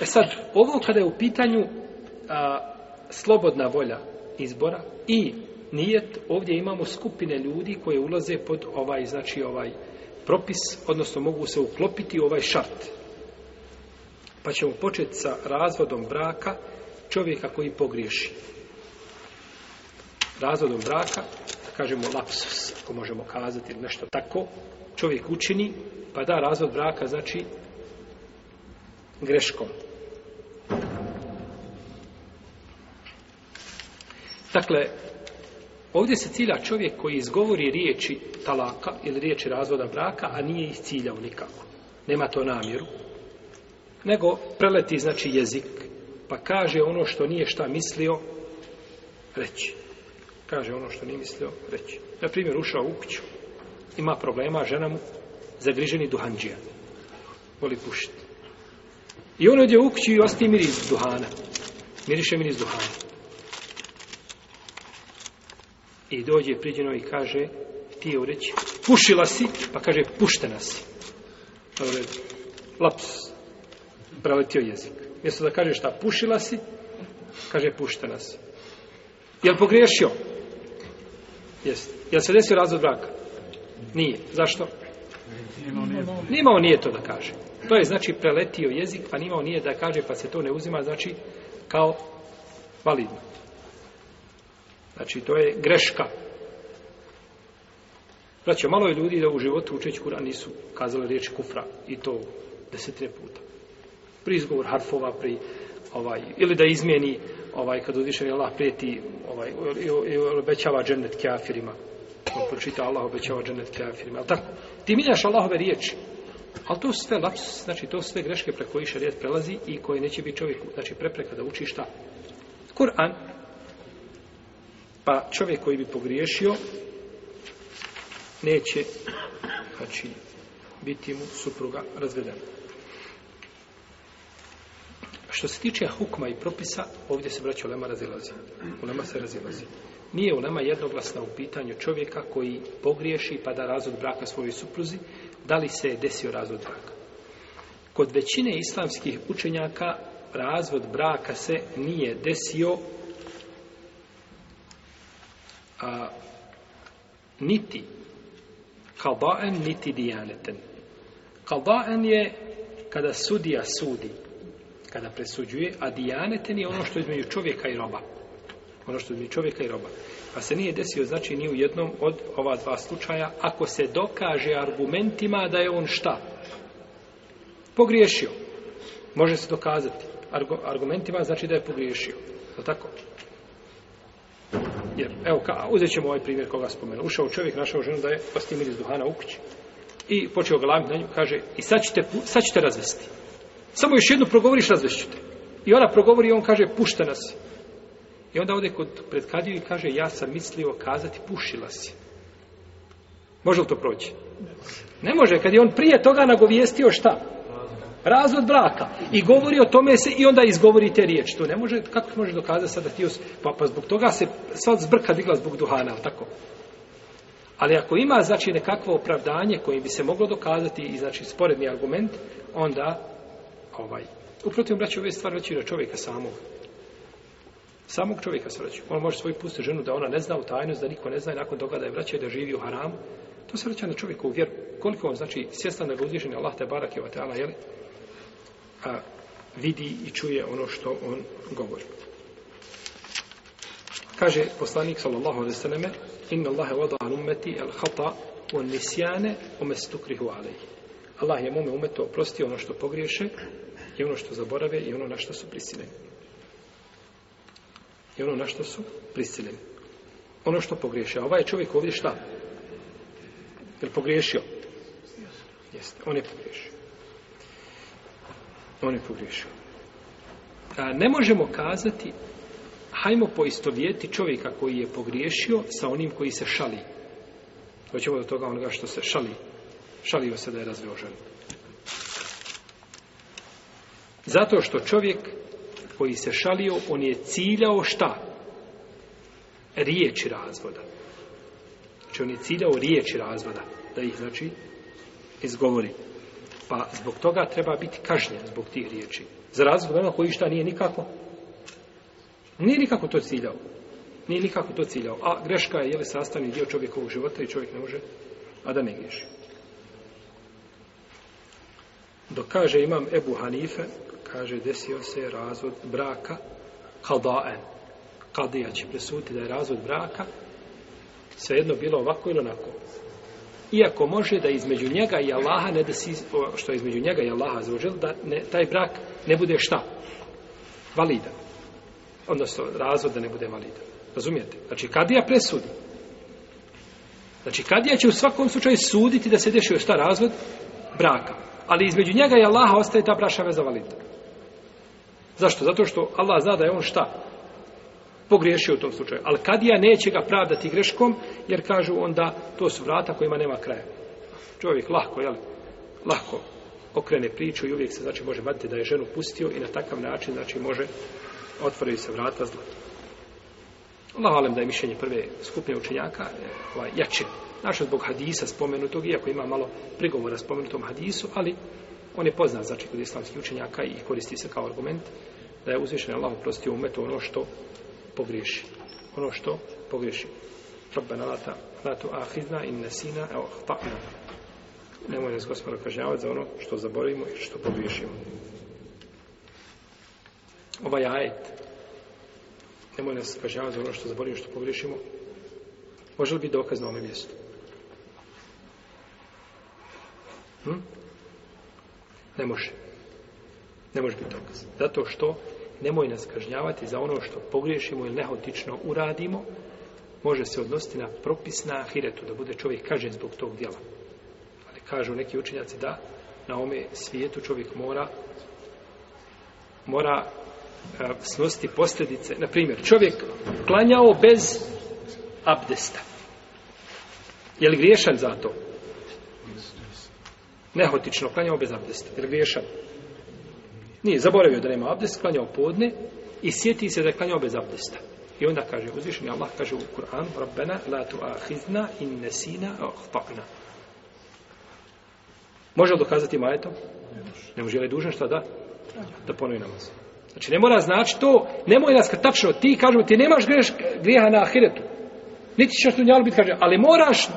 E sad, ovo kada je u pitanju slobodna volja izbora i nijet, ovdje imamo skupine ljudi koje ulaze pod ovaj, znači ovaj propis, odnosno mogu se uklopiti u ovaj šart. Pa ćemo početi sa razvodom braka čovjeka koji pogriješi. Razvodom braka, kažemo lapsus, ako možemo kazati ili nešto tako, čovjek učini, pa da razvod braka znači greškom. Dakle, ovdje se cilja čovjek koji izgovori riječi talaka ili riječi razvoda braka, a nije ih ciljao nikako. Nema to namjeru. Nego preleti znači jezik, pa kaže ono što nije šta mislio reći. Kaže ono što nije mislio reći. Na primjer, ušao u kuću, ima problema, žena mu zagriženi duhanđija. Voli pušiti. I on gdje u kuću i osti miris duhana. Miriše miris duhana. I dođe priđeno i kaže, htio reći, pušila si, pa kaže, puštena si. laps, preletio jezik. Mjesto da kaže šta, pušila si, kaže, puštena si. Jel pogriješio? Jeste. Jel se desio razvod braka? Nije. Zašto? Nimao nije to da kaže. To je znači preletio jezik, pa nimao nije da kaže, pa se to ne uzima, znači kao validno. Znači, to je greška. Znači, malo je ljudi da u životu učeći Kur'an nisu kazali riječ kufra i to desetine puta. Pri izgovor harfova, pri ovaj, ili da izmijeni ovaj, kad je Allah prijeti ovaj, i obećava džennet kafirima. On pročita Allah obećava džennet kafirima. Ali tako, ti miljaš Allahove riječi. Ali to sve laps, znači to sve greške preko kojih šarijet prelazi i koje neće biti čovjeku, znači prepreka da uči šta? Kur'an pa čovjek koji bi pogriješio neće znači, biti mu supruga razvedena. Što se tiče hukma i propisa, ovdje se braća Ulema razilazi. Ulema se razilazi. Nije u Ulema jednoglasna u pitanju čovjeka koji pogriješi pa da razvod braka svojoj supruzi, da li se je desio razvod braka. Kod većine islamskih učenjaka razvod braka se nije desio a, niti kalba'en niti dijaneten. kalba'en je kada sudija sudi, kada presuđuje, a dijaneten je ono što je između čovjeka i roba. Ono što je između čovjeka i roba. Pa se nije desio, znači, ni u jednom od ova dva slučaja, ako se dokaže argumentima da je on šta? Pogriješio. Može se dokazati. Argumentima znači da je pogriješio. Je tako? Jer, evo, ka, uzet ćemo ovaj primjer koga spomenu. Ušao čovjek, našao ženu da je pastimir iz duhana u kući. I počeo ga na nju, kaže, i sad ćete, sad ćete razvesti. Samo još jednu progovoriš, ćete I ona progovori i on kaže, pušta nas. I onda ode kod predkadiju i kaže, ja sam mislio kazati, pušila si. Može li to proći? Ne može, kad je on prije toga nagovijestio šta? Razvod braka. I govori o tome se i onda izgovori te riječi. To ne može, kako može dokazati sada ti pa, pa zbog toga se sva zbrka digla zbog duhana, ali tako? Ali ako ima, znači, nekakvo opravdanje koje bi se moglo dokazati i, znači, sporedni argument, onda, ovaj, uprotiv, braću, ove stvari reći na čovjeka samog. Samog čovjeka se On može svoju pustu ženu da ona ne zna u tajnost, da niko ne zna i nakon toga da je vraća da živi u haramu. To se vraća na čovjeku u vjeru. Koliko on znači svjestan da ga uzvišen Allah te barake je je a, vidi i čuje ono što on govori. Kaže poslanik sallallahu alejhi ve selleme: "Inna Allaha wada'a ummati al-khata wa nisyana wa alayhi." Allah je mome umetu oprostio ono što pogriješe i ono što zaborave i ono na što su prisiljeni. I ono na što su prisiljeni. Ono što pogriješe. A ovaj čovjek ovdje šta? Jel pogriješio? Jeste, on je pogriješio on je pogriješio. ne možemo kazati, hajmo poistovijeti čovjeka koji je pogriješio sa onim koji se šali. Hoćemo do toga onoga što se šali. Šalio se da je razveo ženu. Zato što čovjek koji se šalio, on je ciljao šta? Riječi razvoda. Znači on je ciljao riječi razvoda. Da ih znači izgovori. Pa zbog toga treba biti kažnjen zbog tih riječi. Za razliku od koji šta nije nikako. Nije nikako to ciljao. Nije nikako to ciljao. A greška je jeli, sastavni dio čovjekovog života i čovjek ne može, a da ne griješi. Dok kaže imam Ebu Hanife, kaže desio se razvod braka kadaen. Kadija će presuditi da je razvod braka svejedno bilo ovako ili onako. Iako može da između njega i Allaha, ne da što između njega i Allaha zaužel, da ne, taj brak ne bude šta? Validan. Odnosno, razvod da ne bude validan. Razumijete? Znači, kadija presudi. Znači, kadija će u svakom slučaju suditi da se dešio šta razvod? Braka. Ali između njega i Allaha ostaje ta braša veza validna. Zašto? Zato što Allah zna da je on šta? pogriješio u tom slučaju. Ali kadija neće ga pravdati greškom, jer kažu onda to su vrata kojima nema kraja. Čovjek lahko, jel? Lahko okrene priču i uvijek se znači može vaditi da je ženu pustio i na takav način znači može otvoriti se vrata zla. Allah da je mišljenje prve skupine učenjaka eh, ovaj, jače. Naša zbog hadisa spomenutog, iako ima malo prigovora spomenutom hadisu, ali on je poznat znači kod islamskih učenjaka i koristi se kao argument da je uzvišen Allah oprostio umetu ono što pogriješi. Ono što pogriješi. Rabbena lata, latu ahidna in nesina, evo, Nemoj nas gospodo kažnjavati za ono što zaboravimo i što pogriješimo. Ovaj ajet, nemoj nas kažnjavati za ono što zaboravimo i što pogriješimo, može li biti dokaz na ovome mjestu? Hm? Ne može. Ne može biti dokaz. Zato što nemoj nas kažnjavati za ono što pogriješimo ili nehotično uradimo, može se odnositi na propis na hiretu, da bude čovjek kažen zbog tog djela. Ali kažu neki učinjaci da na ome svijetu čovjek mora mora e, snositi posljedice. Na primjer, čovjek klanjao bez abdesta. Je li griješan za to? Nehotično klanjao bez abdesta. Je li griješan? Nije zaboravio da nema abdest, klanjao podne i sjeti se da je klanjao bez abdesta. I onda kaže, uzvišeni Allah kaže u Kur'anu, Rabbena la tu'ahidna in nesina ahtakna. Može li dokazati majetom? Ne može. Ne dužan šta da? Da ponovi namaz. Znači ne mora znači to, ne nemoj nas kad tačno ti kažemo ti nemaš greš, grijeha na ahiretu. Niti ćeš tu biti kaže, ali moraš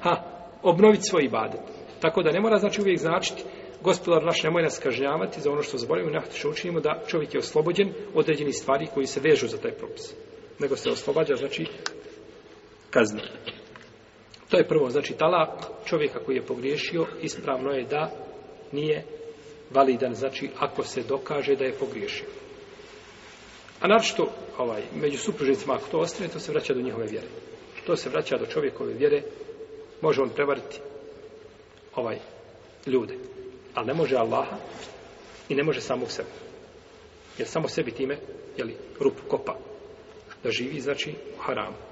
ha, obnoviti svoj ibadet. Tako da ne mora znači uvijek značiti gospodar naš nemoj nas kažnjavati za ono što zaboravimo, nekako što učinimo da čovjek je oslobođen određenih stvari koji se vežu za taj propis. Nego se oslobađa, znači, kazna. To je prvo, znači, talak čovjeka koji je pogriješio, ispravno je da nije validan, znači, ako se dokaže da je pogriješio. A naročito, ovaj, među supružnicima, ako to ostane, to se vraća do njihove vjere. To se vraća do čovjekove vjere, može on prevariti ovaj ljude. Ali ne može Allaha i ne može samog sebe. Jer samo sebi time, jeli, rupu kopa. Da živi, znači, u haramu.